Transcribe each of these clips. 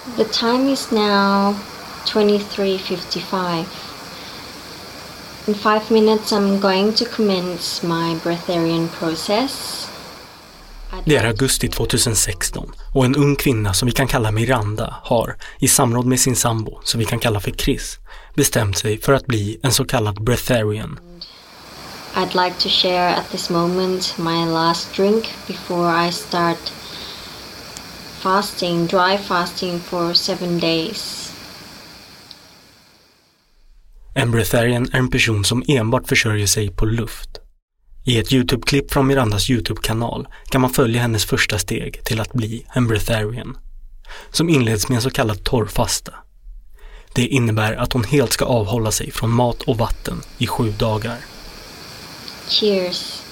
The time is now 23.55. In five minutes I'm going to commence my breatharian process. Det är augusti 2016 och en ung kvinna som vi kan kalla Miranda har, i samråd med sin sambo, som vi kan kalla för Chris, bestämt sig för att bli en så kallad breatharian. I'd like to share at this moment my last drink before I start fasting, dry fasting for seven days. En breatharian är en person som enbart försörjer sig på luft. I ett Youtube-klipp från Mirandas Youtube-kanal kan man följa hennes första steg till att bli en breatharian, som inleds med en så kallad torrfasta. Det innebär att hon helt ska avhålla sig från mat och vatten i sju dagar. Cheers.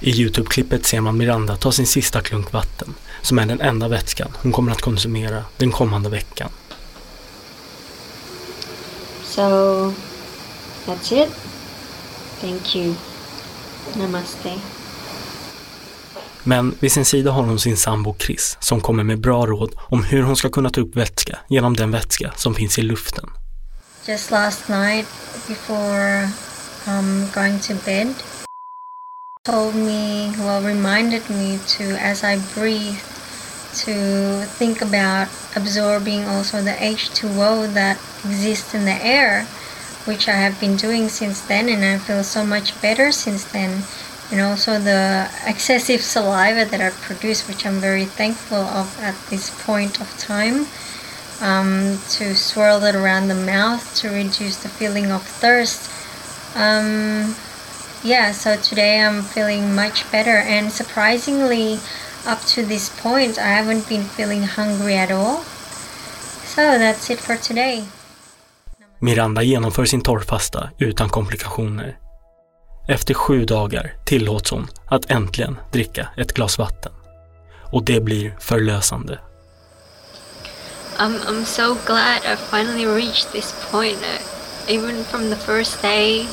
I Youtube-klippet ser man Miranda ta sin sista klunk vatten, som är den enda vätskan hon kommer att konsumera den kommande veckan. So that's it. Thank you. Namaste. Men vid sin sida har hon sin sambo Chris som kommer med bra råd om hur hon ska kunna ta upp vätska genom den vätska som finns i luften. Just last night before um, going to bed told me, well, reminded me to, as I breathe, to think about absorbing also the H2O that exists in the air, which I have been doing since then, and I feel so much better since then. And also the excessive saliva that I produce, which I'm very thankful of at this point of time, um, to swirl it around the mouth to reduce the feeling of thirst. Um, yeah, so today I'm feeling much better, and surprisingly, up to this point, I haven't been feeling hungry at all. So that's it for today. Miranda genomför sin torrfasta utan komplikationer. Efter sju dagar tillåts hon att äntligen dricka ett glas vatten. Och det blir förlösande. I'm, I'm so glad I finally reached this point. Uh, even from the first day,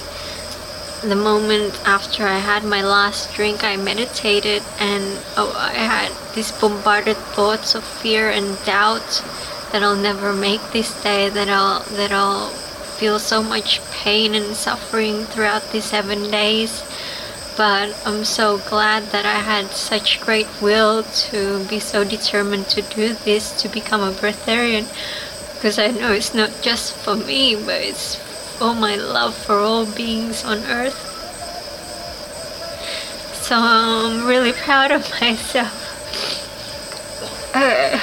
the moment after I had my last drink, I meditated and oh, I had these bombarded thoughts of fear and doubt that I'll never make this day, that I'll that I'll feel so much pain and suffering throughout these seven days. But I'm so glad that I had such great will to be so determined to do this, to become a breatharian, because I know it's not just for me, but it's for my love for all beings on earth. So I'm really proud of myself. Uh,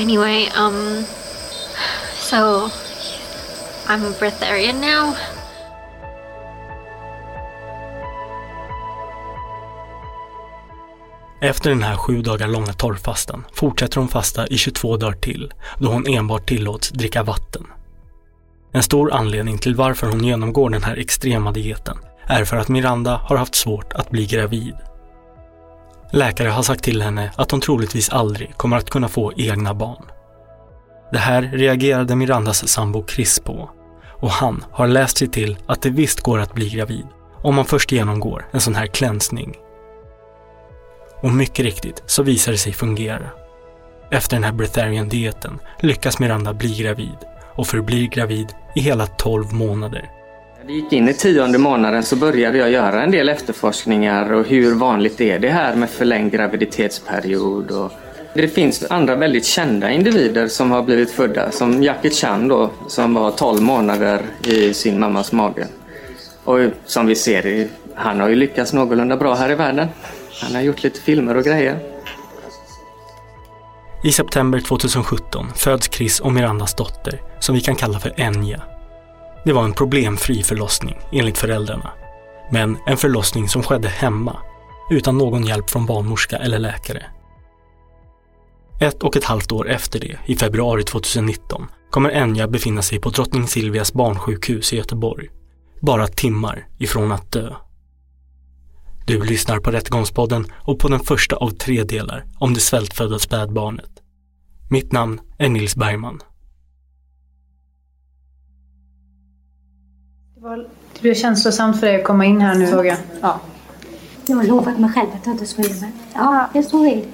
anyway, um, so I'm a breatharian now. Efter den här sju dagar långa torrfastan fortsätter hon fasta i 22 dagar till, då hon enbart tillåts dricka vatten. En stor anledning till varför hon genomgår den här extrema dieten är för att Miranda har haft svårt att bli gravid. Läkare har sagt till henne att hon troligtvis aldrig kommer att kunna få egna barn. Det här reagerade Mirandas sambo Chris på och han har läst sig till att det visst går att bli gravid om man först genomgår en sån här klänsning. Och mycket riktigt så visar det sig fungera. Efter den här breatharian-dieten lyckas Miranda bli gravid och förblir gravid i hela 12 månader. När det gick in i tionde månaden så började jag göra en del efterforskningar och hur vanligt är det här med förlängd graviditetsperiod och det finns andra väldigt kända individer som har blivit födda, som Jackie Chan då, som var 12 månader i sin mammas mage. Och som vi ser, han har ju lyckats någorlunda bra här i världen. Han har gjort lite filmer och grejer. I september 2017 föds Chris och Mirandas dotter, som vi kan kalla för Enya. Det var en problemfri förlossning, enligt föräldrarna. Men en förlossning som skedde hemma, utan någon hjälp från barnmorska eller läkare. Ett och ett halvt år efter det, i februari 2019, kommer Enya befinna sig på Drottning Silvias barnsjukhus i Göteborg. Bara timmar ifrån att dö. Du lyssnar på Rättegångspodden och på den första av tre delar om det svältfödda spädbarnet. Mitt namn är Nils Bergman. Det blev känslosamt för dig att komma in här nu, såg jag. Ja. Jag har lovat mig själv att jag inte skulle men ja, det så är det.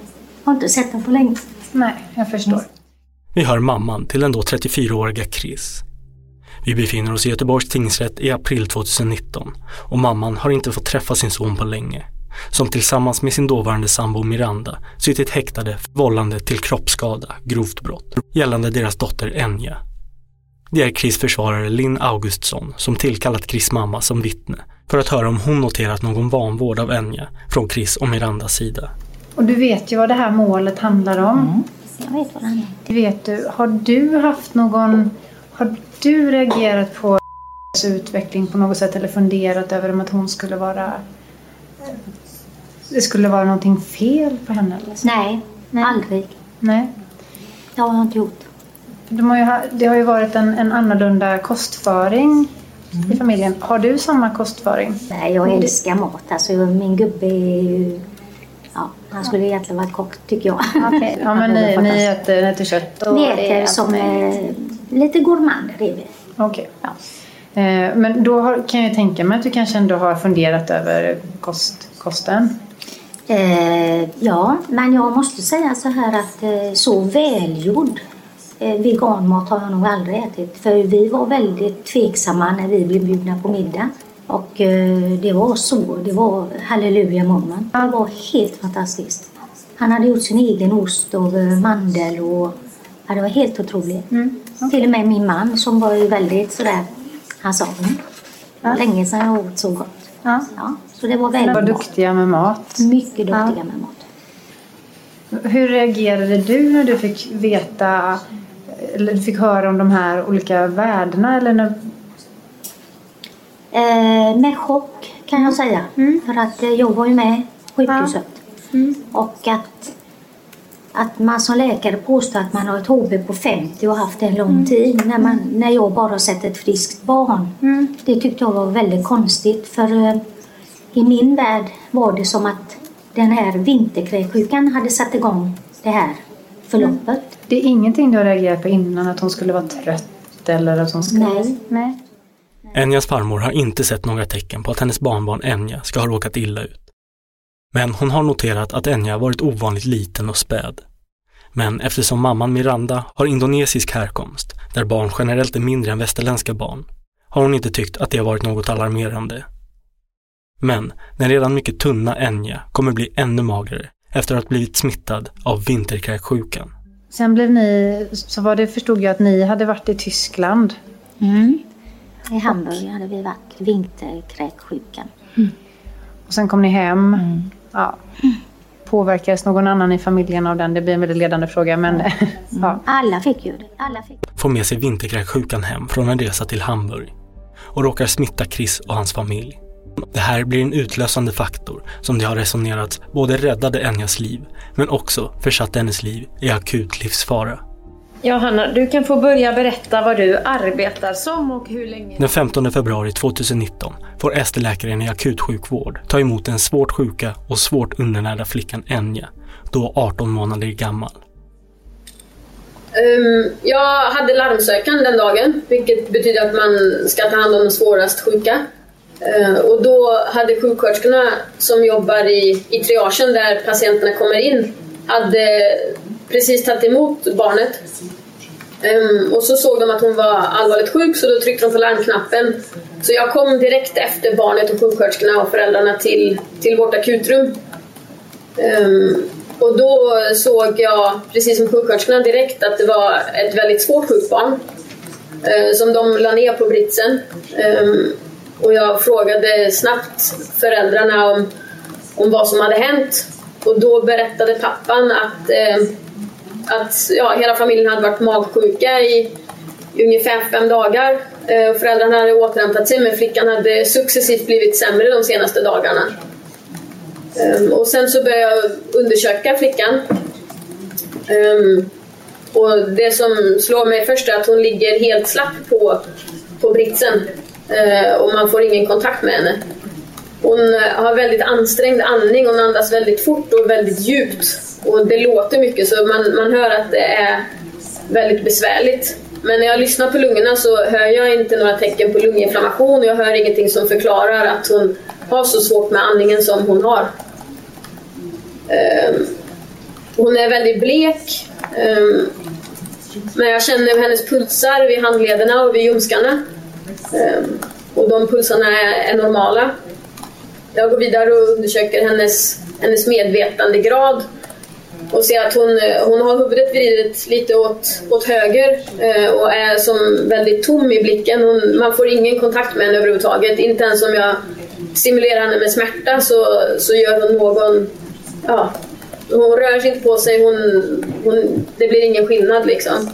Jag har inte sett den på länge. Nej, jag förstår. Vi hör mamman till den då 34-åriga Chris. Vi befinner oss i Göteborgs tingsrätt i april 2019 och mamman har inte fått träffa sin son på länge. Som tillsammans med sin dåvarande sambo Miranda suttit häktade för vållande till kroppsskada, grovt brott, gällande deras dotter Enya. Det är Chris försvarare Linn Augustsson som tillkallat Chris mamma som vittne för att höra om hon noterat någon vanvård av Enya från Chris och Mirandas sida. Och du vet ju vad det här målet handlar om. Mm. Jag vet vad det handlar om. Vet du, har du haft någon... Har du reagerat på utveckling på något sätt eller funderat över om att hon skulle vara... Det skulle vara någonting fel på henne? Eller så? Nej, aldrig. Nej. Det har jag inte gjort. De har ju, det har ju varit en, en annorlunda kostföring i familjen. Har du samma kostföring? Nej, jag älskar mat. Alltså, min gubbe är ju... Ja, han skulle egentligen varit kock, tycker jag. Ja, men ni, ni äter, ni äter kött? och- Vi äter som eh, lite gourmander är vi. Okej. Ja. Eh, Men då har, kan jag tänka mig att du kanske ändå har funderat över kost, kosten. Eh, ja, men jag måste säga så här att eh, så välgjord eh, veganmat har jag nog aldrig ätit. För vi var väldigt tveksamma när vi blev bjudna på middag. Och eh, det var så, det var halleluja moment. Det var helt fantastiskt. Han hade gjort sin egen ost av eh, mandel och ja, det var helt otroligt. Till och med min man som var ju väldigt sådär, han sa mm, var länge sedan jag åt så gott. Ja. Ja, så det var Ni var väldigt duktiga med mat. mycket duktiga med mat. Hur reagerade du när du fick veta eller du fick höra om de här olika värdena? Eller när, Eh, med chock kan jag säga. För att eh, jag var ju med sjukhuset. Och att, att man som läkare påstår att man har ett HB på 50 och haft det en lång tid när, man, när jag bara har sett ett friskt barn. Det tyckte jag var väldigt konstigt. För eh, i min värld var det som att den här vinterkräksjukan hade satt igång det här förloppet. det är ingenting du har reagerat på innan? Att hon skulle vara trött eller att hon skulle... Nej. Nej. Enyas farmor har inte sett några tecken på att hennes barnbarn Enya ska ha råkat illa ut. Men hon har noterat att Enya varit ovanligt liten och späd. Men eftersom mamman Miranda har indonesisk härkomst, där barn generellt är mindre än västerländska barn, har hon inte tyckt att det har varit något alarmerande. Men den redan mycket tunna Enya kommer bli ännu magrare efter att ha blivit smittad av vinterkräksjukan. Sen blev ni, så var det förstod jag att ni hade varit i Tyskland. Mm. I Hamburg hade vi varit vinterkräksjukan. Och sen kom ni hem. Ja. Påverkades någon annan i familjen av den? Det blir en väldigt ledande fråga. Men, ja. Alla fick ju det. Alla fick. får med sig vinterkräksjukan hem från en resa till Hamburg och råkar smitta Chris och hans familj. Det här blir en utlösande faktor som det har resonerats både räddade Enyas liv men också försatte hennes liv i akut livsfara. Ja, Hanna, du kan få börja berätta vad du arbetar som och hur länge... Den 15 februari 2019 får ST-läkaren i akutsjukvård ta emot den svårt sjuka och svårt undernärda flickan Enja, då 18 månader gammal. Um, jag hade larmsökan den dagen, vilket betyder att man ska ta hand om de svårast sjuka. Uh, och då hade sjuksköterskorna som jobbar i, i triagen där patienterna kommer in, hade precis tagit emot barnet. Um, och så såg de att hon var allvarligt sjuk så då tryckte de på larmknappen. Så jag kom direkt efter barnet och sjuksköterskorna och föräldrarna till, till vårt akutrum. Um, och då såg jag, precis som sjuksköterskorna direkt, att det var ett väldigt svårt sjukt barn uh, eh, som de la ner på britsen. Um, och jag frågade snabbt föräldrarna om, om vad som hade hänt. Och då berättade pappan att uh, att ja, hela familjen hade varit magsjuka i, ungefär fem dagar. Eh, föräldrarna hade återhämtat sig men flickan hade successivt blivit sämre de senaste dagarna. Ehm, och sen så började jag undersöka flickan. Ehm, och det som slår mig först är att hon ligger helt slapp på, på britsen eh, och man får ingen kontakt med henne. Hon har väldigt ansträngd andning, hon andas väldigt fort och väldigt djupt. Och det låter mycket så man, man hör att det är väldigt besvärligt. Men när jag lyssnar på lungorna så hör jag inte några tecken på lunginflammation och jag hör ingenting som förklarar att hon har så svårt med andningen som hon har. Um, hon är väldigt blek. Um, men jag känner hennes pulsar vid handlederna och vid ljumskarna. Um, och de pulsarna är, är normala. Jag går vidare och undersöker hennes, hennes medvetandegrad och ser att hon, eh, hon har huvudet vridet lite åt, åt höger eh, och är som väldigt tom i blicken. Hon, man får ingen kontakt med henne överhuvudtaget. Inte ens om jag stimulerar henne med smärta så, så gör hon någon... Ja, hon rör sig inte på sig. Hon, hon, det blir ingen skillnad liksom. Eh,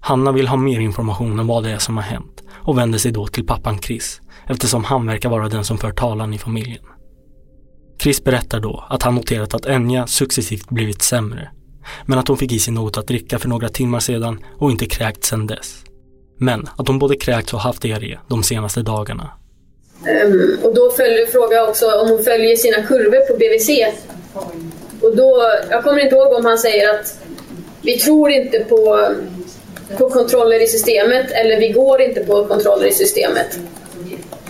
Hanna vill ha mer information om vad det är som har hänt och vänder sig då till pappan Chris eftersom han verkar vara den som för talan i familjen. Chris berättar då att han noterat att Enya successivt blivit sämre, men att hon fick i sig något att dricka för några timmar sedan och inte kräkt sedan dess. Men att hon både kräkts och haft diarré de senaste dagarna. Um, och då följer, frågar jag också om hon följer sina kurvor på BVC. Och då, jag kommer inte ihåg om han säger att vi tror inte på, på kontroller i systemet eller vi går inte på kontroller i systemet.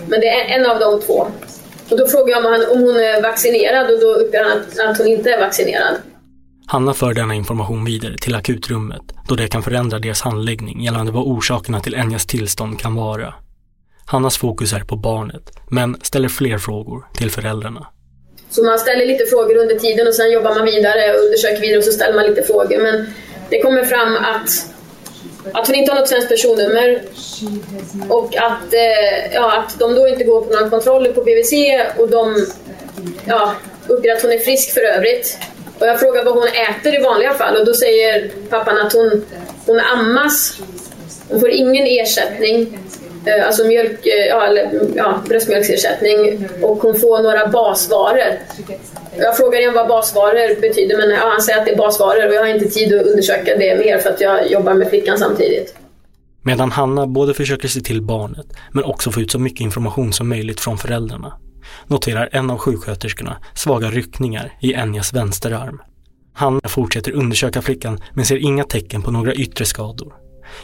Men det är en av de två. Och då frågar jag om, hon är vaccinerad och då uppger han att, att hon inte är vaccinerad. Hanna för denna information vidare till akutrummet då det kan förändra deras handläggning gällande vad orsakerna till Enjas tillstånd kan vara. Hannas fokus är på barnet, men ställer fler frågor till föräldrarna. Så man ställer lite frågor under tiden och sen jobbar man vidare och undersöker vidare och så ställer man lite frågor. Men det kommer fram att att hon inte har något svenskt personnummer och att, eh, ja, att de då inte går på några kontroller på BVC och de ja, uppger att hon är frisk för övrigt. Och jag frågar vad hon äter i vanliga fall och då säger pappan att hon, hon ammas. Hon får ingen ersättning, eh, alltså mjölk, eh, ja, eller, ja, bröstmjölksersättning och hon får några basvaror. Jag frågar igen vad basvaror betyder men ja, han säger att det är basvaror och jag har inte tid att undersöka det mer för att jag jobbar med flickan samtidigt. Medan Hanna både försöker se till barnet men också få ut så mycket information som möjligt från föräldrarna noterar en av sjuksköterskorna svaga ryckningar i Enjas vänsterarm. Hanna fortsätter undersöka flickan men ser inga tecken på några yttre skador.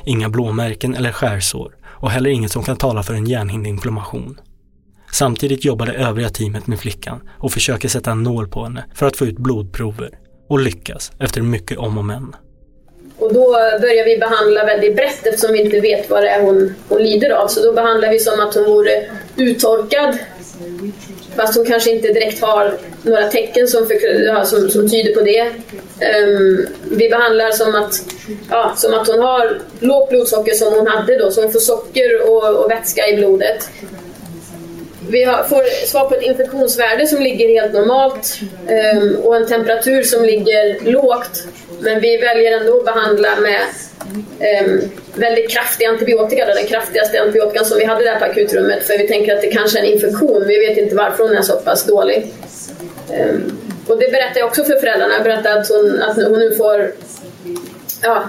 Inga blåmärken eller skärsår och heller inget som kan tala för en hjärnhinneinflammation. Samtidigt jobbar det övriga teamet med flickan och försöker sätta en nål på henne för att få ut blodprover och lyckas efter mycket om och men. Och då börjar vi behandla väldigt brett eftersom vi inte vet vad det är hon, hon lider av. Så då behandlar vi som att hon vore uttorkad. Fast hon kanske inte direkt har några tecken som, för, som, som tyder på det. Um, vi behandlar som att, ja, som att hon har lågt blodsocker som hon hade då, så hon får socker och, och vätska i blodet. Vi har, får svar på ett infektionsvärde som ligger helt normalt um, och en temperatur som ligger lågt. Men vi väljer ändå att behandla med um, väldigt kraftig antibiotika, den kraftigaste antibiotikan som vi hade där på akutrummet för vi tänker att det kanske är en infektion. Vi vet inte varför hon är så pass dålig. Um, och det berättar jag också för föräldrarna. Jag berättar att hon, att hon nu får ja,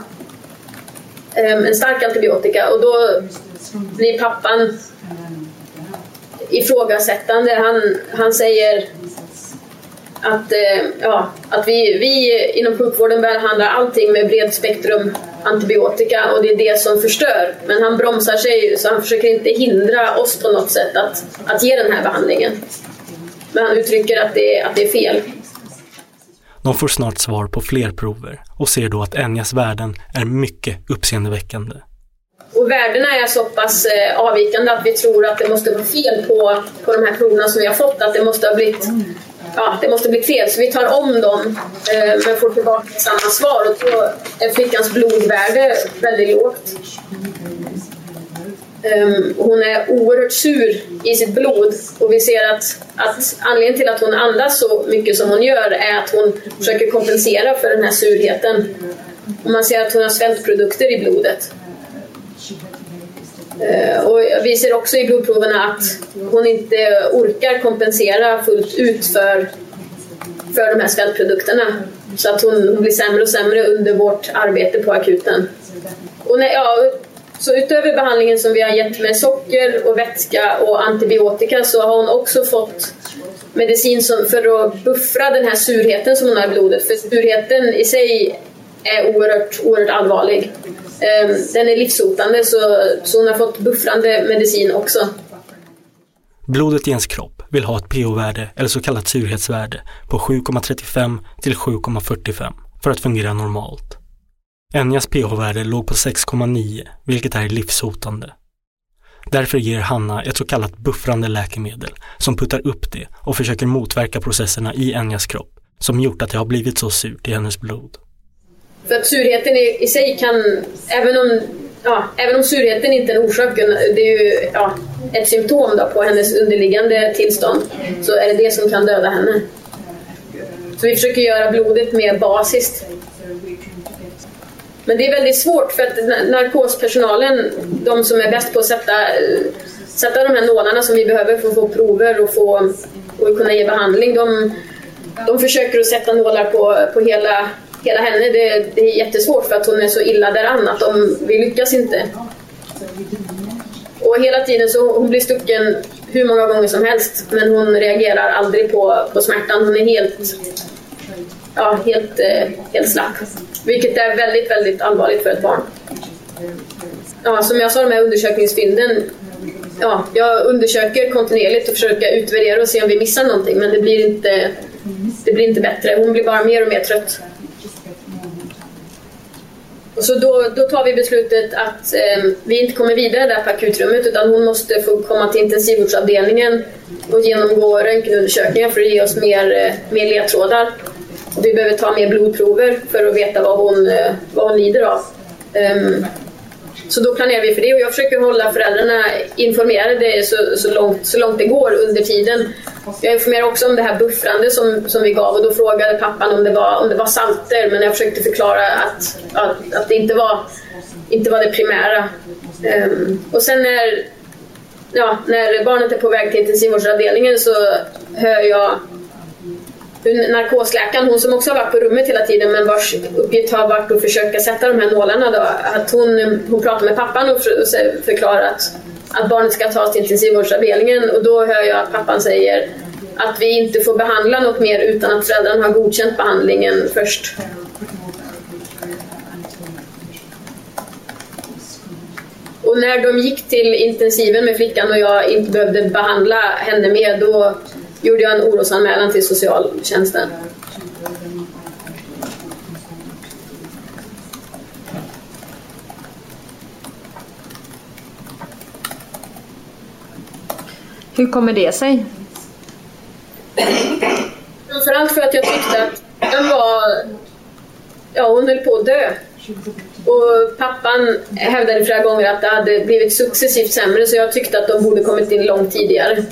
en stark antibiotika och då blir pappan ifrågasättande. Han, han säger att, eh, ja, att vi, vi inom sjukvården behandlar allting med bred spektrum antibiotika och det är det som förstör. Men han bromsar sig så han försöker inte hindra oss på något sätt att, att ge den här behandlingen. Men han uttrycker att det, att det är fel. De får snart svar på fler prover och ser då att Enjas värden är mycket uppseendeväckande. Och värdena är så pass eh, avvikande att vi tror att det måste vara fel på, på de här proverna som vi har fått. Att det måste ha blivit, ja, det måste blivit fel. Så vi tar om dem eh, men får tillbaka samma svar. Och då är flickans blodvärde väldigt lågt. Ehm, hon är oerhört sur i sitt blod och vi ser att, att anledningen till att hon andas så mycket som hon gör är att hon försöker kompensera för den här surheten. Och man ser att hon har svältprodukter i blodet. Eh, och vi ser också i blodproverna att hon inte orkar kompensera fullt ut för, för de här svältprodukterna. Så att hon, hon blir sämre och sämre under vårt arbete på akuten. Och när, ja, så utöver behandlingen som vi har gett med socker och vätska och antibiotika så har hon också fått medicin som, för att buffra den här surheten som hon har i blodet. För surheten i sig är oerhört, oerhört allvarlig. Ehm, den är livshotande så, så hon har fått buffrande medicin också. Blodet i ens kropp vill ha ett pH-värde eller så kallat surhetsvärde på 7,35 till 7,45 för att fungera normalt. Enjas pH-värde låg på 6,9 vilket är livshotande. Därför ger Hanna ett så kallat buffrande läkemedel som puttar upp det och försöker motverka processerna i Enjas kropp som gjort att det har blivit så surt i hennes blod. För att surheten i, i sig kan, även om, ja, även om surheten inte är en orsak, det är ju ja, ett symptom då på hennes underliggande tillstånd, så är det det som kan döda henne. Så vi försöker göra blodet mer basiskt men det är väldigt svårt för att narkospersonalen, de som är bäst på att sätta, sätta de här nålarna som vi behöver för att få prover och, få, och kunna ge behandling, de, de försöker att sätta nålar på, på hela, hela henne. Det, det är jättesvårt för att hon är så illa däran att de, vi lyckas inte. Och hela tiden så hon blir stucken hur många gånger som helst men hon reagerar aldrig på, på smärtan. Hon är helt, ja, helt, eh, helt slapp. Vilket är väldigt, väldigt allvarligt för ett barn. Ja, som jag sa, de här undersökningsfynden. Ja, jag undersöker kontinuerligt och försöker utvärdera och se om vi missar någonting men det blir inte, det blir inte bättre. Hon blir bara mer och mer trött. Och så då, då tar vi beslutet att eh, vi inte kommer vidare där på akutrummet utan hon måste få komma till intensivvårdsavdelningen och genomgå röntgenundersökningar för att ge oss mer, eh, mer ledtrådar. Vi behöver ta mer blodprover för att veta vad hon, eh, vad hon lider av. Um, så då planerar vi för det och jag försöker hålla föräldrarna informerade så, så, långt, så långt det går under tiden. Jag informerar också om det här buffrande som, som vi gav och då frågade pappan om det var, om det var salter men jag försökte förklara att, att, att det inte var, inte var det primära. Um, och sen när, ja, när barnet är på väg till intensivvårdsavdelningen så hör jag narkosläkaren, hon som också har varit på rummet hela tiden men vars uppgift har varit att försöka sätta de här nålarna då, att hon, hon pratar med pappan och förklarar att, att barnet ska tas till intensivvårdsavdelningen och då hör jag att pappan säger att vi inte får behandla något mer utan att föräldrarna har godkänt behandlingen först. Och när de gick till intensiven med flickan och jag inte behövde behandla henne mer då gjorde jag en orosanmälan till socialtjänsten. Hur kommer det sig? Framförallt för att jag tyckte att den var... Ja, hon höll på att dö. Och pappan hävdade flera gånger att det hade blivit successivt sämre så jag tyckte att de borde kommit in långt tidigare.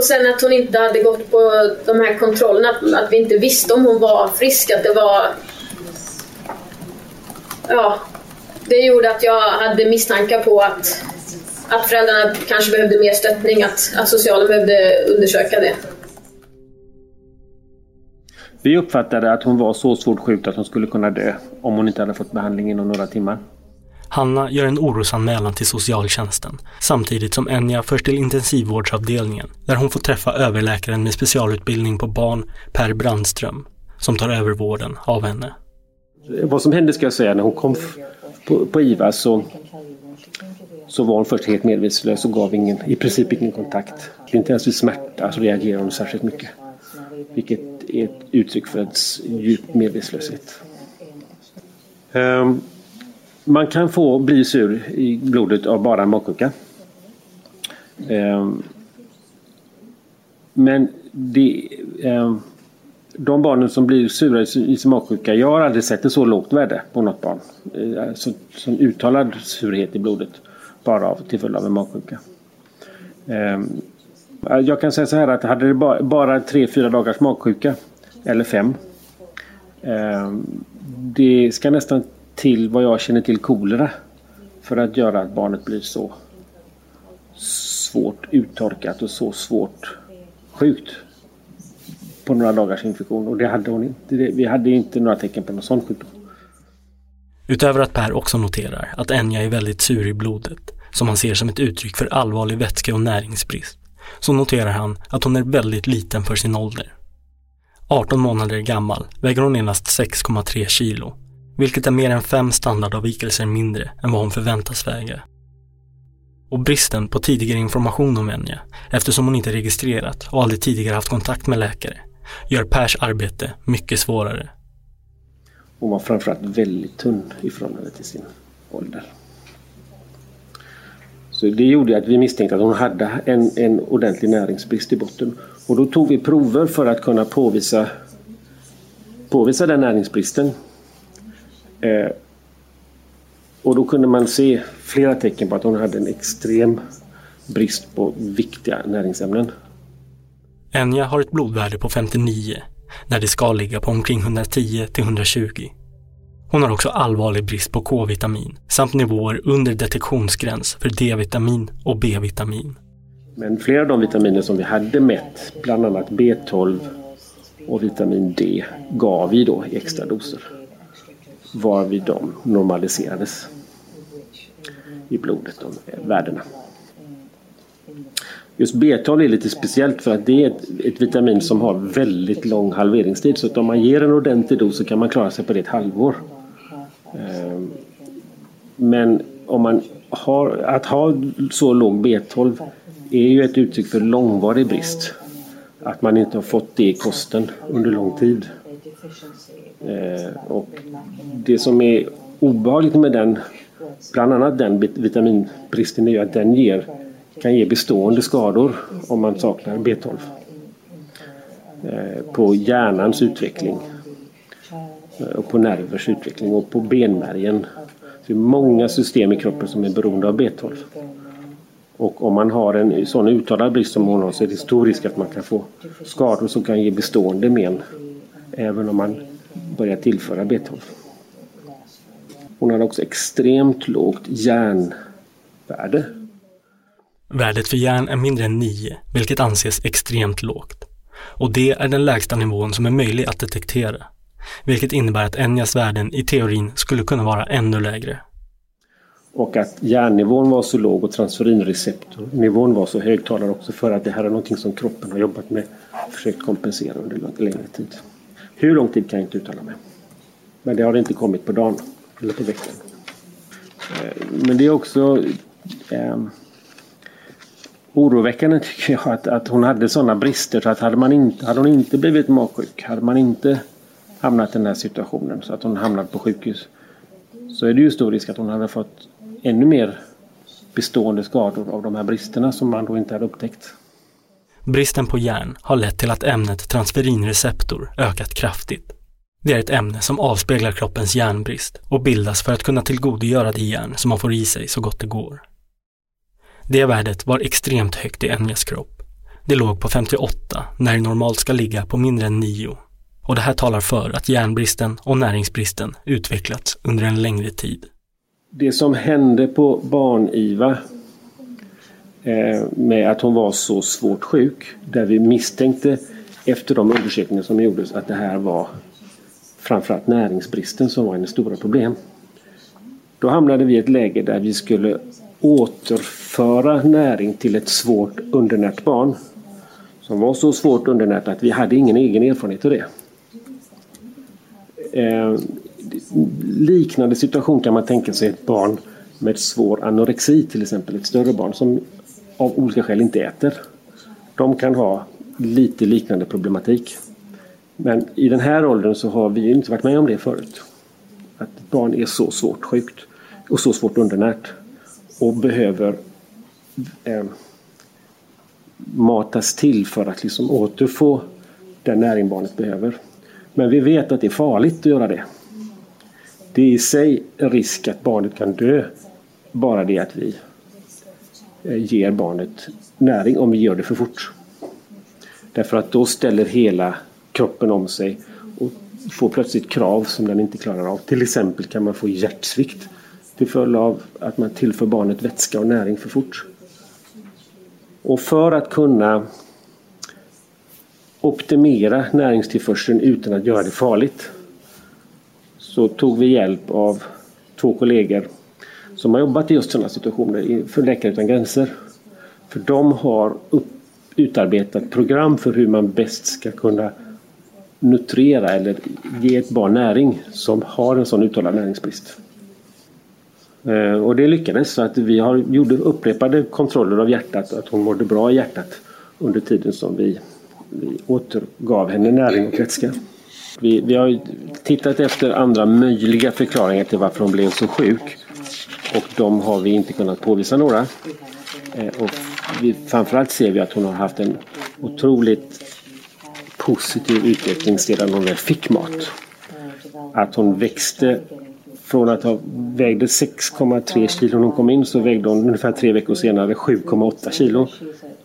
Och sen att hon inte hade gått på de här kontrollerna, att, att vi inte visste om hon var frisk, att det var... Ja, det gjorde att jag hade misstankar på att, att föräldrarna kanske behövde mer stöttning, att, att socialen behövde undersöka det. Vi uppfattade att hon var så svårt sjuk att hon skulle kunna dö om hon inte hade fått behandling inom några timmar. Hanna gör en orosanmälan till socialtjänsten samtidigt som Enja förs till intensivvårdsavdelningen där hon får träffa överläkaren med specialutbildning på barn, Per Brandström, som tar över vården av henne. Vad som hände ska jag säga när hon kom på, på IVA så, så var hon först helt medvetslös och gav ingen, i princip ingen kontakt. Inte ens vid smärta så reagerade hon särskilt mycket. Vilket är ett uttryck för en djup medvetslöshet. Um, man kan få bli sur i blodet av bara magsjuka. Ehm, men det, ehm, de barnen som blir sura i sin magsjuka, jag har aldrig sett ett så lågt värde på något barn. Eh, alltså, som uttalad surhet i blodet bara av, till följd av en magsjuka. Ehm, eh, jag kan säga så här att hade det bara tre, fyra dagars magsjuka eller fem. Det ska nästan till vad jag känner till kolera för att göra att barnet blir så svårt uttorkat och så svårt sjukt på några dagars infektion och det hade hon inte. Vi hade inte några tecken på någon sån sjukdom. Utöver att Per också noterar att Enja är väldigt sur i blodet, som han ser som ett uttryck för allvarlig vätske och näringsbrist, så noterar han att hon är väldigt liten för sin ålder. 18 månader gammal väger hon endast 6,3 kilo, vilket är mer än fem standardavvikelser mindre än vad hon förväntas väga. Och bristen på tidigare information om Enya, eftersom hon inte registrerat och aldrig tidigare haft kontakt med läkare, gör Pers arbete mycket svårare. Hon var framförallt väldigt tunn i förhållande till sin ålder. Så det gjorde att vi misstänkte att hon hade en, en ordentlig näringsbrist i botten. Och då tog vi prover för att kunna påvisa, påvisa den näringsbristen. Eh, och då kunde man se flera tecken på att hon hade en extrem brist på viktiga näringsämnen. Enja har ett blodvärde på 59 när det ska ligga på omkring 110 till 120. Hon har också allvarlig brist på K-vitamin samt nivåer under detektionsgräns för D-vitamin och B-vitamin. Men flera av de vitaminer som vi hade mätt, bland annat B12 och vitamin D, gav vi då i extra doser. Varvid de normaliserades i blodet, de värdena. Just B12 är lite speciellt för att det är ett, ett, vitamin som har väldigt lång halveringstid. Så att om man ger en ordentlig dos så kan man klara sig på det ett halvår. Ehm, men om man har, att ha så låg B12 är ju ett uttryck för långvarig brist. Att man inte har fått det i kosten under lång tid. Eh, och det som är obehagligt med den, bland annat den vitaminbristen, är att den ger kan ge bestående skador om man saknar B12 eh, på hjärnans utveckling eh, och på nervers utveckling och på benmärgen. Det är många system i kroppen som är beroende av B12. Och om man har en sån uttalad brist som hon har så är det stor risk att man kan få skador som kan ge bestående men även om man börjar tillföra B12. Hon har också extremt lågt järnvärde Värdet för järn är mindre än 9, vilket anses extremt lågt. Och det är den lägsta nivån som är möjlig att detektera. Vilket innebär att Enjas värden i teorin skulle kunna vara ännu lägre. Och att järnnivån var så låg och transferinreceptornivån var så hög talar också för att det här är någonting som kroppen har jobbat med och försökt kompensera under längre tid. Hur lång tid kan jag inte uttala mig. Men det har inte kommit på dagen eller på veckan. Eh, men det är också eh, oroväckande tycker jag att, att hon hade sådana brister så att hade, man inte, hade hon inte blivit magsjuk, hade man inte hamnat i den här situationen så att hon hamnat på sjukhus så är det ju stor risk att hon hade fått ännu mer bestående skador av de här bristerna som man då inte hade upptäckt. Bristen på järn har lett till att ämnet transferinreceptor ökat kraftigt. Det är ett ämne som avspeglar kroppens järnbrist och bildas för att kunna tillgodogöra det järn som man får i sig så gott det går. Det värdet var extremt högt i Enjas kropp. Det låg på 58 när det normalt ska ligga på mindre än 9. Och det här talar för att järnbristen och näringsbristen utvecklats under en längre tid. Det som hände på barn-IVA Eh, med att hon var så svårt sjuk, där vi misstänkte efter de undersökningar som gjordes att det här var framförallt näringsbristen som var hennes stora problem. Då hamnade vi i ett läge där vi skulle återföra näring till ett svårt undernärt barn. Som var så svårt undernärt att vi hade ingen egen erfarenhet av det. Eh, liknande situation kan man tänka sig ett barn med svår anorexi till exempel. Ett större barn som av olika skäl inte äter. De kan ha lite liknande problematik. Men i den här åldern så har vi inte varit med om det förut. Att ett barn är så svårt sjukt och så svårt undernärt och behöver eh, matas till för att liksom återfå den näring barnet behöver. Men vi vet att det är farligt att göra det. Det är i sig en risk att barnet kan dö bara det att vi Eh, ger barnet näring om vi gör det för fort. Därför att då ställer hela kroppen om sig och får plötsligt krav som den inte klarar av. Till exempel kan man få hjärtsvikt till följd av att man tillför barnet vätska och näring för fort. Och för att kunna optimera näringstillförseln utan att göra det farligt så tog vi hjälp av två kollegor som har jobbat i just sådana situationer för Läkare Utan Gränser. För de har upp, utarbetat program för hur man bäst ska kunna nutrera eller ge ett barn näring som har en sån uttalad näringsbrist. Eh, och det lyckades så att vi har, gjorde upprepade kontroller av hjärtat och att hon mådde bra i hjärtat under tiden som vi, vi återgav henne näring och vätska. Vi, vi har tittat efter andra möjliga förklaringar till varför hon blev så sjuk. Och de har vi inte kunnat påvisa några. Eh, och vi, framförallt ser vi att hon har haft en otroligt positiv utveckling sedan hon väl fick mat. Att hon växte från att ha vägde 6,3 kilo när hon kom in så vägde hon ungefär tre veckor senare 7,8 kilo.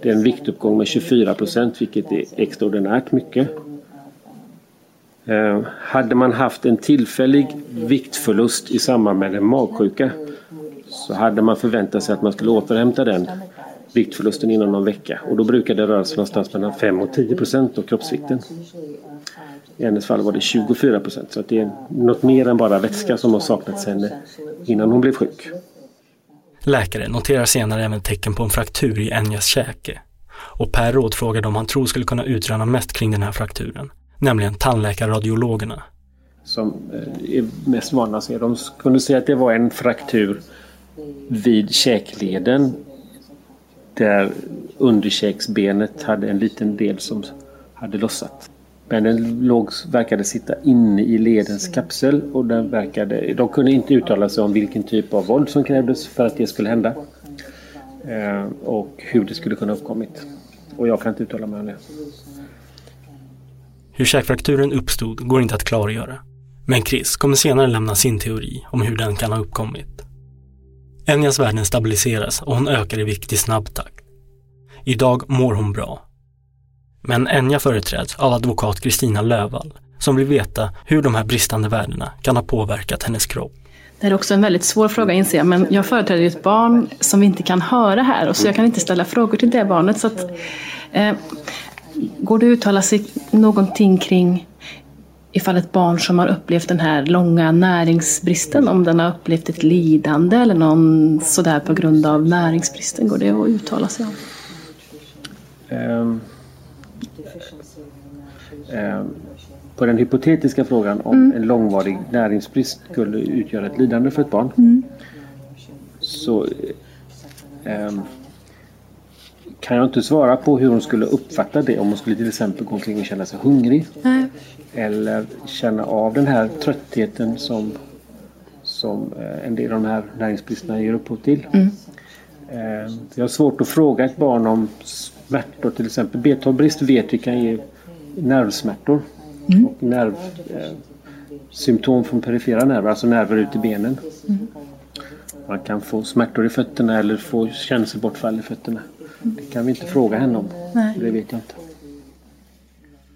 Det är en viktuppgång med 24 procent vilket är extraordinärt mycket. Eh, hade man haft en tillfällig viktförlust i samband med en magsjuka så hade man förväntat sig att man skulle återhämta den viktförlusten inom någon vecka och då brukar det röra sig någonstans mellan 5 och 10 procent av kroppsvikten. I hennes fall var det 24 procent så det är något mer än bara vätska som har saknats henne innan hon blev sjuk. Läkare noterar senare även tecken på en fraktur i Enjas käke och Per rådfrågar om han tror skulle kunna utröna mest kring den här frakturen, nämligen tandläkarradiologerna. Som eh, är mest vana att se. De kunde säga att det var en fraktur vid käkleden där underkäksbenet hade en liten del som hade lossat. Men den låg, verkade sitta inne i ledens kapsel och den verkade, de kunde inte uttala sig om vilken typ av våld som krävdes för att det skulle hända. Eh, och hur det skulle kunna uppkommit. Och jag kan inte uttala mig om det. Hur käkfrakturen uppstod går inte att klargöra. Men Chris kommer senare lämna sin teori om hur den kan ha uppkommit. Enjas värden stabiliseras och hon ökar i vikt i snabb takt. Idag mår hon bra. Men Enja företräds av advokat Kristina Lövall som vill veta hur de här bristande värdena kan ha påverkat hennes kropp. Det är också en väldigt svår fråga inser jag, men jag företräder ju ett barn som vi inte kan höra här och så jag kan inte ställa frågor till det barnet. Så att, eh, går det att uttala sig någonting kring ifall ett barn som har upplevt den här långa näringsbristen, om den har upplevt ett lidande eller någon sådär på grund av näringsbristen, går det att uttala sig om? Um, um, på den hypotetiska frågan om mm. en långvarig näringsbrist skulle utgöra ett lidande för ett barn mm. så um, kan jag inte svara på hur hon skulle uppfatta det om hon skulle till exempel gå omkring och känna sig hungrig. Nej. Eller känna av den här tröttheten som, som eh, en del av de här näringsbristerna ger upphov till. Mm. Eh, jag har svårt att fråga ett barn om smärtor till exempel. B12-brist vet vi kan ge nervsmärtor. Mm. Och nerv, eh, symptom från perifera nerver, alltså nerver ut i benen. Mm. Man kan få smärtor i fötterna eller få känselbortfall i fötterna. Det kan vi inte fråga henne om. Nej. Det vet jag inte.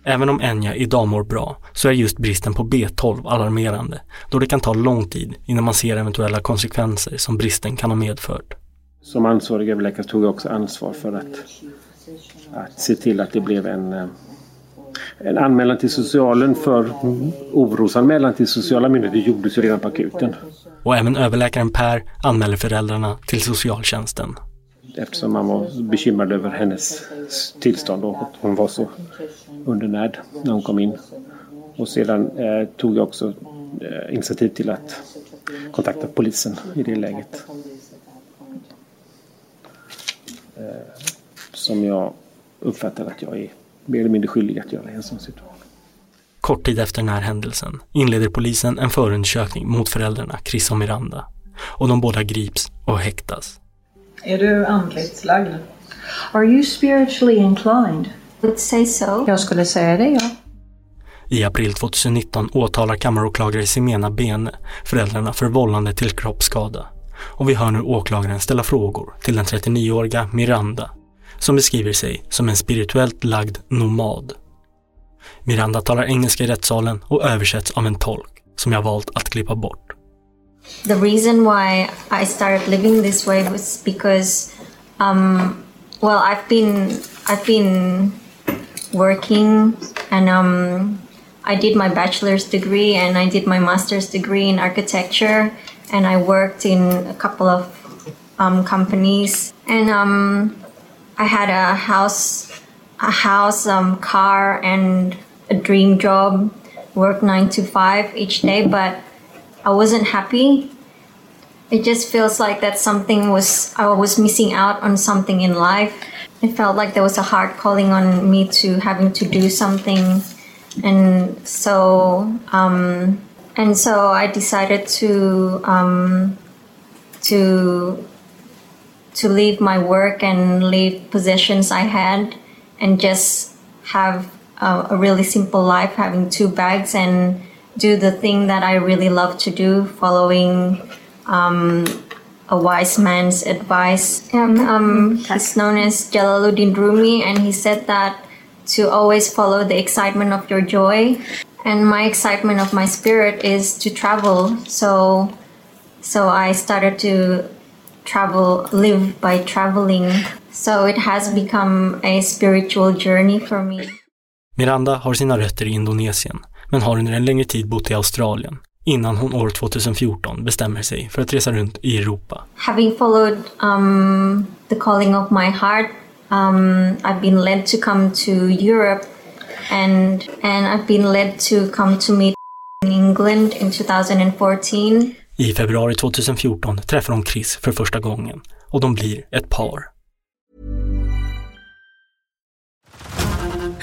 Även om Enya idag mår bra så är just bristen på B12 alarmerande då det kan ta lång tid innan man ser eventuella konsekvenser som bristen kan ha medfört. Som ansvarig överläkare tog jag också ansvar för att, att se till att det blev en, eh, En anmälan till socialen för orosanmälan till sociala myndigheter gjordes ju redan på akuten. Och även överläkaren Per anmäler föräldrarna till socialtjänsten. Eftersom man var bekymrad över hennes tillstånd och att hon var så undernärd när hon kom in. Och sedan eh, tog jag också eh, initiativ till att kontakta polisen i det läget. Eh, som jag uppfattar att jag är mer eller mindre skyldig att göra i en sån situation. Kort tid efter den här händelsen inleder polisen en förundersökning mot föräldrarna Chris och Miranda. Och de båda grips och häktas. Är du andligt lagd? Are you spiritually inclined? Would say so. Jag skulle säga det, ja. I april 2019 åtalar kammaråklagare Simena Bene föräldrarna för vållande till kroppsskada. Och vi hör nu åklagaren ställa frågor till den 39-åriga Miranda som beskriver sig som en spirituellt lagd nomad. Miranda talar engelska i rättssalen och översätts av en tolk som jag valt att klippa bort. The reason why I started living this way was because, um, well, I've been I've been working and um, I did my bachelor's degree and I did my master's degree in architecture and I worked in a couple of um, companies and um, I had a house, a house, um, car, and a dream job. Work nine to five each day, but I wasn't happy. It just feels like that something was I was missing out on something in life. It felt like there was a hard calling on me to having to do something, and so um, and so I decided to um, to to leave my work and leave possessions I had and just have a, a, really simple life, having two bags and do the thing that I really love to do, following um, a wise man's advice. Um, um, he's known as Jalaluddin Rumi, and he said that to always follow the excitement of your joy. And my excitement of my spirit is to travel. So, so I started to travel, live by traveling. So it has become a spiritual journey for me. Miranda har sina rötter i Indonesien, men har under en längre tid bott i Australien innan hon år 2014 bestämmer sig för att resa runt i Europa. Having followed um, the calling of my heart, um, I've been led to come to Europe and, and I've been led to come to meet in England in 2014. I februari 2014 träffar hon Chris för första gången och de blir ett par.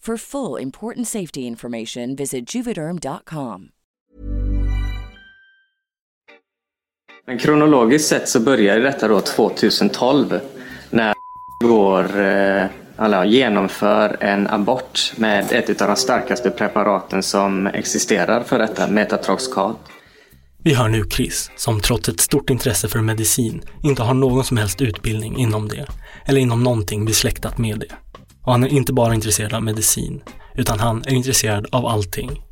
For full important safety information, visit juvederm.com. Men kronologiskt sett så började detta då 2012 när går, eh, alla, genomför en abort med ett av de starkaste preparaten som existerar för detta, metatroxcal. Vi hör nu Chris, som trots ett stort intresse för medicin inte har någon som helst utbildning inom det, eller inom någonting besläktat med det. Och han är inte bara intresserad av medicin, utan han är intresserad av allting.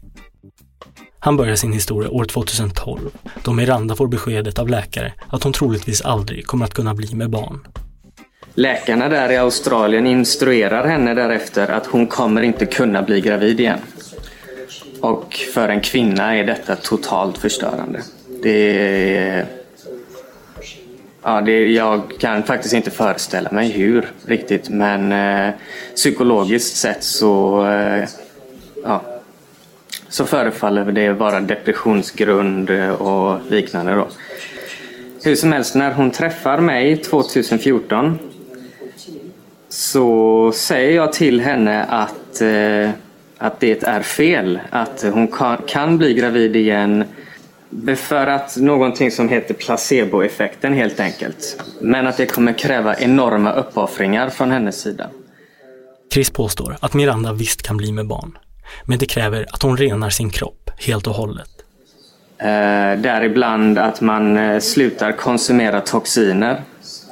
Han börjar sin historia år 2012, då Miranda får beskedet av läkare att hon troligtvis aldrig kommer att kunna bli med barn. Läkarna där i Australien instruerar henne därefter att hon kommer inte kunna bli gravid igen. Och för en kvinna är detta totalt förstörande. Det är... Ja, det, jag kan faktiskt inte föreställa mig hur riktigt men eh, psykologiskt sett så, eh, ja, så förefaller det vara depressionsgrund eh, och liknande. Då. Hur som helst, när hon träffar mig 2014 så säger jag till henne att, eh, att det är fel. Att hon kan, kan bli gravid igen för att någonting som heter placeboeffekten helt enkelt. Men att det kommer kräva enorma uppoffringar från hennes sida. Chris påstår att Miranda visst kan bli med barn. Men det kräver att hon renar sin kropp helt och hållet. Eh, däribland att man eh, slutar konsumera toxiner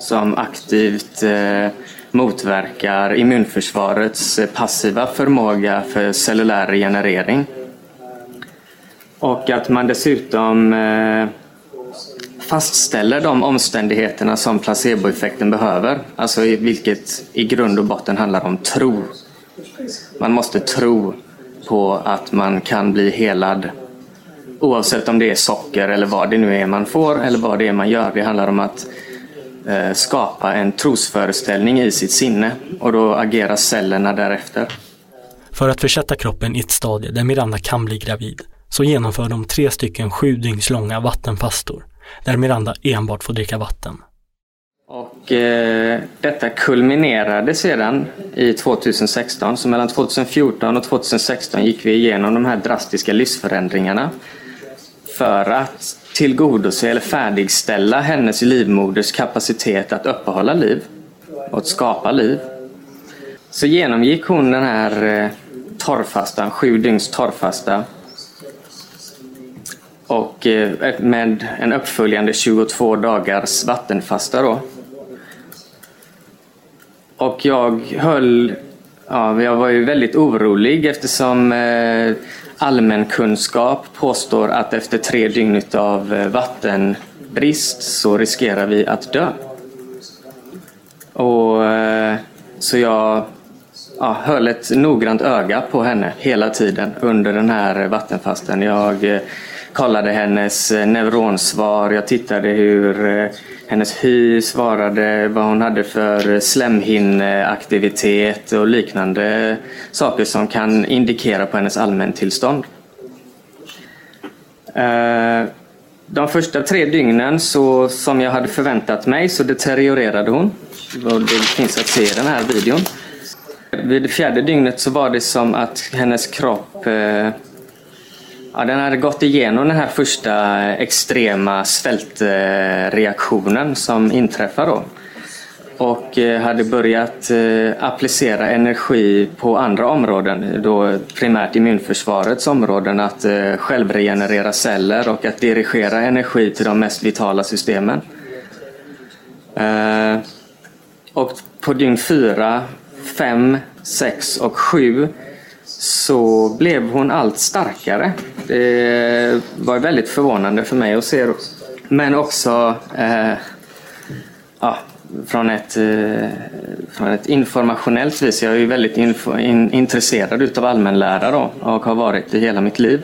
som aktivt eh, motverkar immunförsvarets eh, passiva förmåga för cellulär regenerering. Och att man dessutom eh, fastställer de omständigheterna som placeboeffekten behöver. Alltså vilket i grund och botten handlar om tro. Man måste tro på att man kan bli helad oavsett om det är socker eller vad det nu är man får eller vad det är man gör. Det handlar om att eh, skapa en trosföreställning i sitt sinne och då agerar cellerna därefter. För att försätta kroppen i ett stadie där Miranda kan bli gravid så genomför de tre stycken sju långa vattenfastor där Miranda enbart får dricka vatten. Och eh, detta kulminerade sedan i 2016. Så mellan 2014 och 2016 gick vi igenom de här drastiska livsförändringarna för att tillgodose eller färdigställa hennes livmoders kapacitet att uppehålla liv och att skapa liv. Så genomgick hon den här eh, torrfastan, sju dygns torrfasta och eh, med en uppföljande 22 dagars vattenfasta då. Och jag höll, ja, jag var ju väldigt orolig eftersom eh, allmänkunskap påstår att efter tre dygn av eh, vattenbrist så riskerar vi att dö. Och, eh, så jag ja, höll ett noggrant öga på henne hela tiden under den här vattenfasten. Jag eh, kollade hennes eh, neuronsvar, jag tittade hur eh, hennes hy svarade, vad hon hade för eh, slemhinneaktivitet och liknande saker som kan indikera på hennes allmäntillstånd. De första tre dygnen, så, som jag hade förväntat mig, så deteriorerade hon. Det finns att se i den här videon. Vid det fjärde dygnet så var det som att hennes kropp Ja, den hade gått igenom den här första extrema svältreaktionen som inträffar då. Och eh, hade börjat eh, applicera energi på andra områden, då primärt immunförsvarets områden, att eh, självregenerera celler och att dirigera energi till de mest vitala systemen. Och på dygn 4, 5, 6 och 7 så blev hon allt starkare. Det var väldigt förvånande för mig att se. Men också, eh, ja, från ett, eh, från ett informationellt vis. Jag är ju väldigt info, in, intresserad utav allmänlära då, och har varit i hela mitt liv.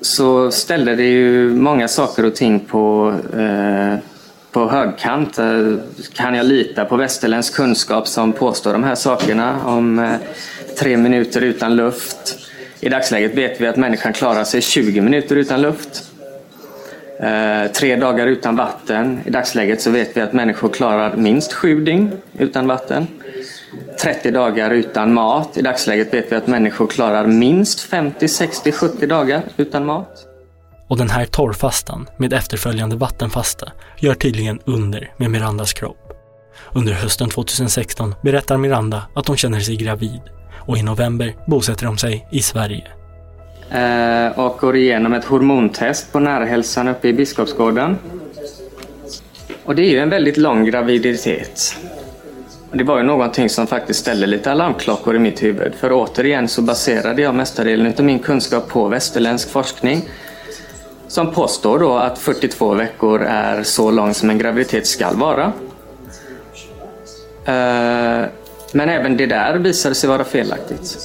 Så ställde det ju många saker och ting på, eh, på högkant. Eh, kan jag lita på västerländsk kunskap som påstår de här sakerna om eh, tre minuter utan luft? I dagsläget vet vi att människan klarar sig 20 minuter utan luft. Eh, tre dagar utan vatten. I dagsläget så vet vi att människor klarar minst sju dygn utan vatten. 30 dagar utan mat. I dagsläget vet vi att människor klarar minst 50, 60, 70 dagar utan mat. Och den här torrfastan med efterföljande vattenfasta gör tydligen under med Mirandas kropp. Under hösten 2016 berättar Miranda att hon känner sig gravid och i november bosätter de sig i Sverige. Eh, och går igenom ett hormontest på närhälsan uppe i Biskopsgården. Och det är ju en väldigt lång graviditet. Det var ju någonting som faktiskt ställde lite alarmklockor i mitt huvud. För återigen så baserade jag mestadelen av min kunskap på västerländsk forskning. Som påstår då att 42 veckor är så lång som en graviditet ska vara. Eh, men även det där visade sig vara felaktigt.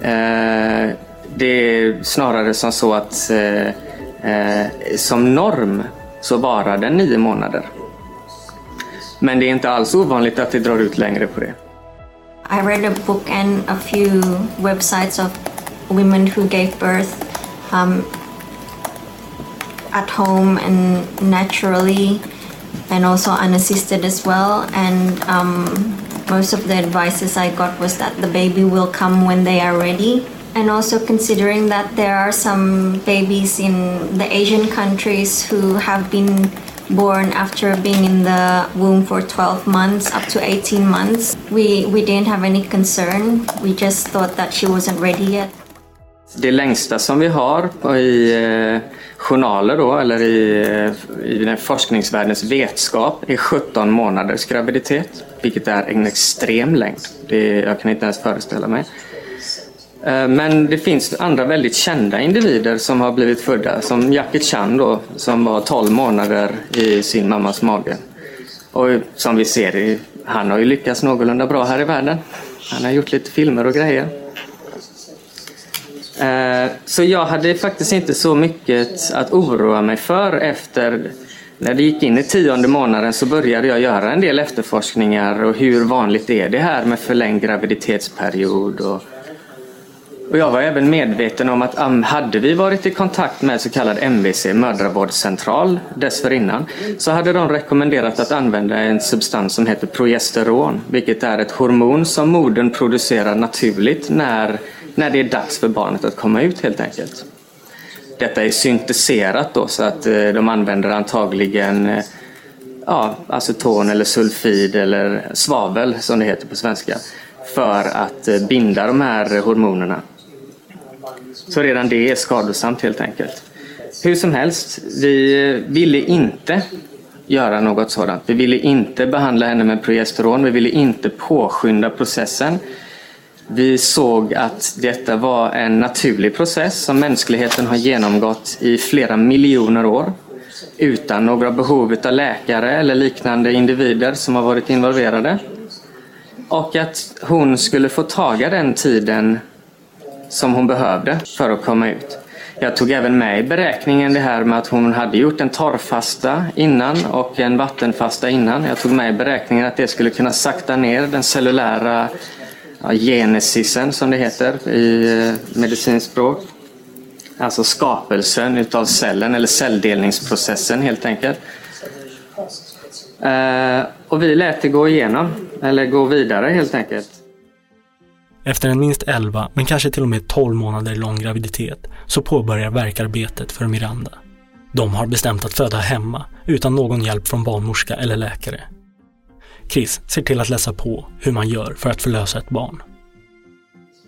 Eh, det är snarare som så att eh, eh som norm så varar den nio månader. Men det är inte alls ovanligt att det drar ut längre på det. I read a book and a few websites of women who gave birth um, at home and naturally and also unassisted as well and um, most of the advices I got was that the baby will come when they are ready and also considering that there are some babies in the Asian countries who have been born after being in the womb for 12 months up to 18 months. We, we didn't have any concern. We just thought that she wasn't ready yet. Det längsta som vi har i eh, journaler då, eller i, eh, i den forskningsvärldens vetskap är 17 månaders graviditet, vilket är en extrem längd. Det, jag kan inte ens föreställa mig. Eh, men det finns andra väldigt kända individer som har blivit födda, som Jackie Chan då, som var 12 månader i sin mammas mage. Och som vi ser, han har ju lyckats någorlunda bra här i världen. Han har gjort lite filmer och grejer. Eh, så jag hade faktiskt inte så mycket att oroa mig för efter när det gick in i tionde månaden så började jag göra en del efterforskningar och hur vanligt är det här med förlängd graviditetsperiod och och jag var även medveten om att hade vi varit i kontakt med så kallad MVC, mödravårdscentral, dessförinnan, så hade de rekommenderat att använda en substans som heter progesteron, vilket är ett hormon som modern producerar naturligt när, när det är dags för barnet att komma ut helt enkelt. Detta är syntetiserat då så att eh, de använder antagligen eh, ja, aceton eller sulfid eller svavel som det heter på svenska för att eh, binda de här hormonerna. Så redan det är skadosamt helt enkelt. Hur som helst, vi ville inte göra något sådant. Vi ville inte behandla henne med progesteron. Vi ville inte påskynda processen. Vi såg att detta var en naturlig process som mänskligheten har genomgått i flera miljoner år utan några behov av läkare eller liknande individer som har varit involverade. Och att hon skulle få taga den tiden som hon behövde för att komma ut. Jag tog även med i beräkningen det här med att hon hade gjort en torrfasta innan och en vattenfasta innan. Jag tog med i beräkningen att det skulle kunna sakta ner den cellulära ja, genesisen som det heter i eh, medicinskt språk. Alltså skapelsen utav cellen eller celldelningsprocessen helt enkelt. Eh, och vi lät det gå igenom, eller gå vidare helt enkelt. Efter en minst 11, men kanske till och med 12 månader lång graviditet så påbörjar verkarbetet för Miranda. De har bestämt att föda hemma utan någon hjälp från barnmorska eller läkare. Chris ser till att läsa på hur man gör för att förlösa ett barn.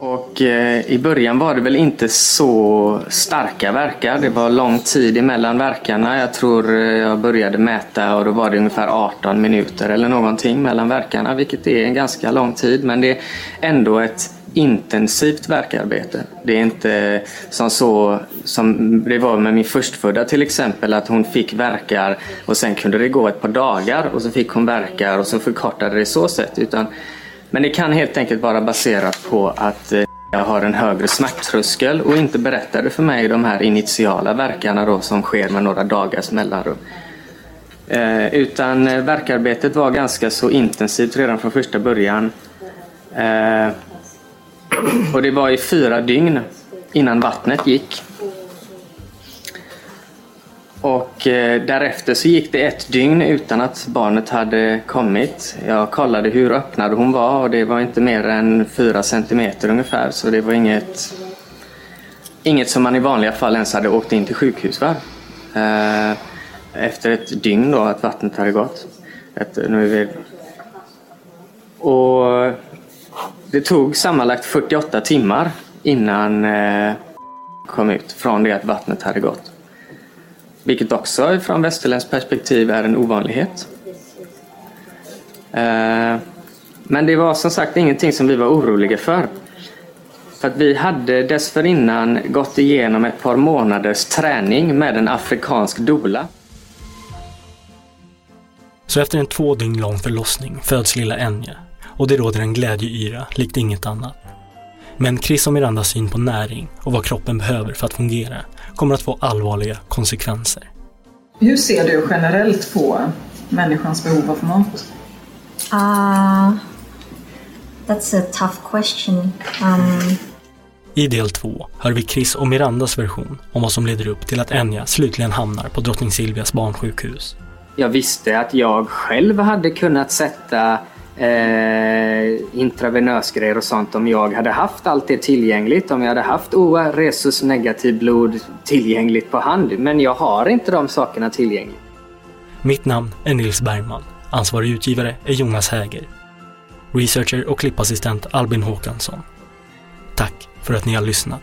Och eh, i början var det väl inte så starka verkar. Det var lång tid emellan verkarna. Jag tror eh, jag började mäta och då var det ungefär 18 minuter eller någonting mellan verkarna, vilket är en ganska lång tid. Men det är ändå ett intensivt verkarbete. Det är inte som så som det var med min förstfödda till exempel att hon fick verkar och sen kunde det gå ett par dagar och så fick hon verkar och så förkortade det så sätt. Utan, men det kan helt enkelt vara baserat på att eh, jag har en högre smärttröskel och inte berättade för mig de här initiala verkarna då som sker med några dagars mellanrum. Eh, utan eh, verkarbetet var ganska så intensivt redan från första början. Eh, och det var i fyra dygn innan vattnet gick. Och eh, därefter så gick det ett dygn utan att barnet hade kommit. Jag kollade hur öppnad hon var och det var inte mer än fyra centimeter ungefär så det var inget, inget som man i vanliga fall ens hade åkt in till sjukhus för. Eh, efter ett dygn då att vattnet hade gått. Ett, nu är vi... Och det tog sammanlagt 48 timmar innan eh, kom ut från det att vattnet hade gått. Vilket också från västerländskt perspektiv är en ovanlighet. Eh, men det var som sagt ingenting som vi var oroliga för. För att vi hade dessförinnan gått igenom ett par månaders träning med en afrikansk doula. Så efter en två dygn lång förlossning föds lilla Enya och det råder en glädjeyra likt inget annat. Men Chris och Mirandas syn på näring och vad kroppen behöver för att fungera kommer att få allvarliga konsekvenser. Hur ser du generellt på människans behov av mat? Uh, that's a tough question. Um, I del två hör vi Chris och Mirandas version om vad som leder upp till att Enya slutligen hamnar på drottning Silvias barnsjukhus. Jag visste att jag själv hade kunnat sätta eh, intravenösgrejer och sånt om jag hade haft allt det tillgängligt. Om jag hade haft OA, resus, negativ blod tillgängligt på hand. Men jag har inte de sakerna tillgängligt. Mitt namn är Nils Bergman. Ansvarig utgivare är Jonas Häger. Researcher och klippassistent Albin Håkansson. Tack för att ni har lyssnat.